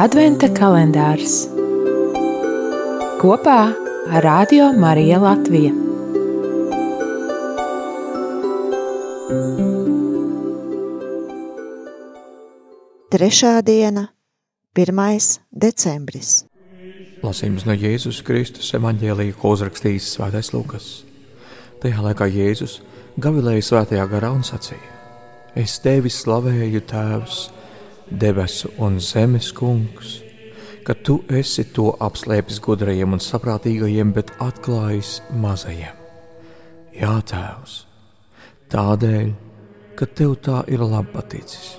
Adventa kalendārs kopā ar Radio Mariju Latviju. Trešā diena, 1. decembris. Lasījums no Jēzus Kristus evanģēlīja, ko uzrakstījis Svētais Lukas. Tajā laikā Jēzus gavilēja svētajā garā un sacīja: Es tevi slavēju, Tēvs! Debesu un zemes kungs, ka tu esi to apslēpis gudrajiem un saprātīgajiem, bet atklājis mazajiem. Jā, Tēvs, tādēļ, ka tev tā ir labi paticis.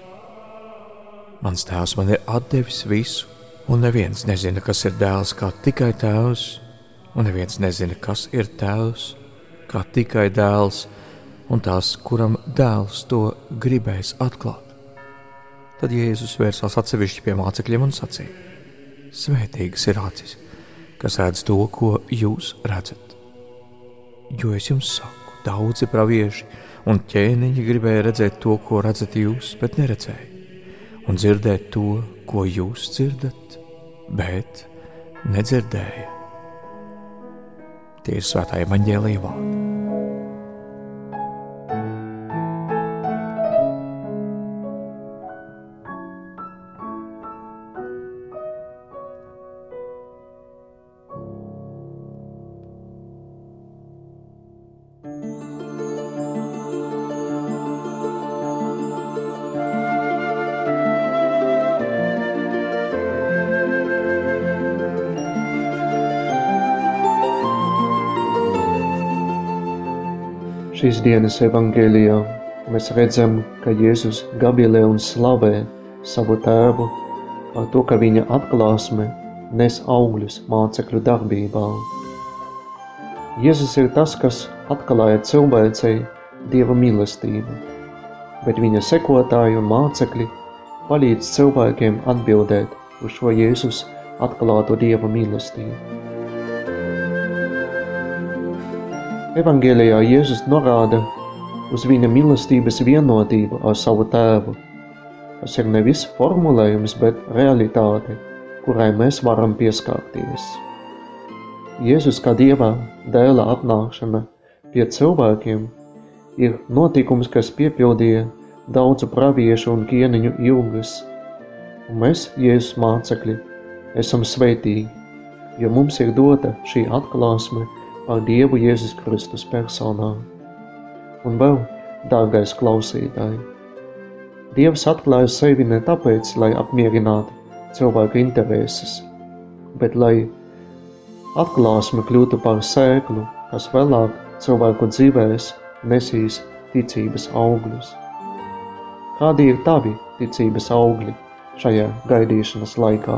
Mans tēvs man ir devis visu, un neviens nezina, kas ir dēls, kā tikai tēvs, un neviens nezina, kas ir tēvs, kā tikai dēls, un tās, kuram dēls to gribēs atklāt. Tad Jēzus vērsās atsevišķi pie mācekļiem un sacīja: Svētīgas ir acis, kas redz to, ko jūs redzat. Jo es jums saku, daudzi pravieši un ķēniņi gribēja redzēt to, ko redzat jūs, bet neredzēja, un dzirdēt to, ko jūs dzirdat, bet nedzirdēja. Tie ir svētā evaņģēlīja vārdi. Šīs dienas evangēlijā mēs redzam, ka Jēzus gabilē un slavē savu tēvu par to, ka viņa atklāsme nes augļus mācekļu darbībā. Jēzus ir tas, kas atklāja cilvēcei Dieva mīlestību, bet viņa sekotāji un mācekļi palīdz cilvēkiem atbildēt uz šo Jēzus atklāto Dieva mīlestību. Evangelijā Jēzus norāda uz viņa mīlestības vienotību ar savu tēvu, kas ir nevis formulējums, bet realitāte, kurai mēs varam pieskārties. Jēzus kā Dieva dēla atnākšana pie cilvēkiem ir notikums, kas piepildīja daudzu praviešu un kieniņu ilgas, un mēs, Jēzus mācekļi, esam sveitīgi, jo mums ir dota šī atklāsme – ar Dievu Jēzus Kristus personā. Un vēl, dārgais klausītāji, Dievs atklāja sevi ne tāpēc, lai apmierinātu cilvēku intereses, bet lai atklāsme kļūtu par sēklu, kas vēlāk cilvēku dzīvēs nesīs ticības augļus. Kādi ir tavi ticības augļi šajā gaidīšanas laikā?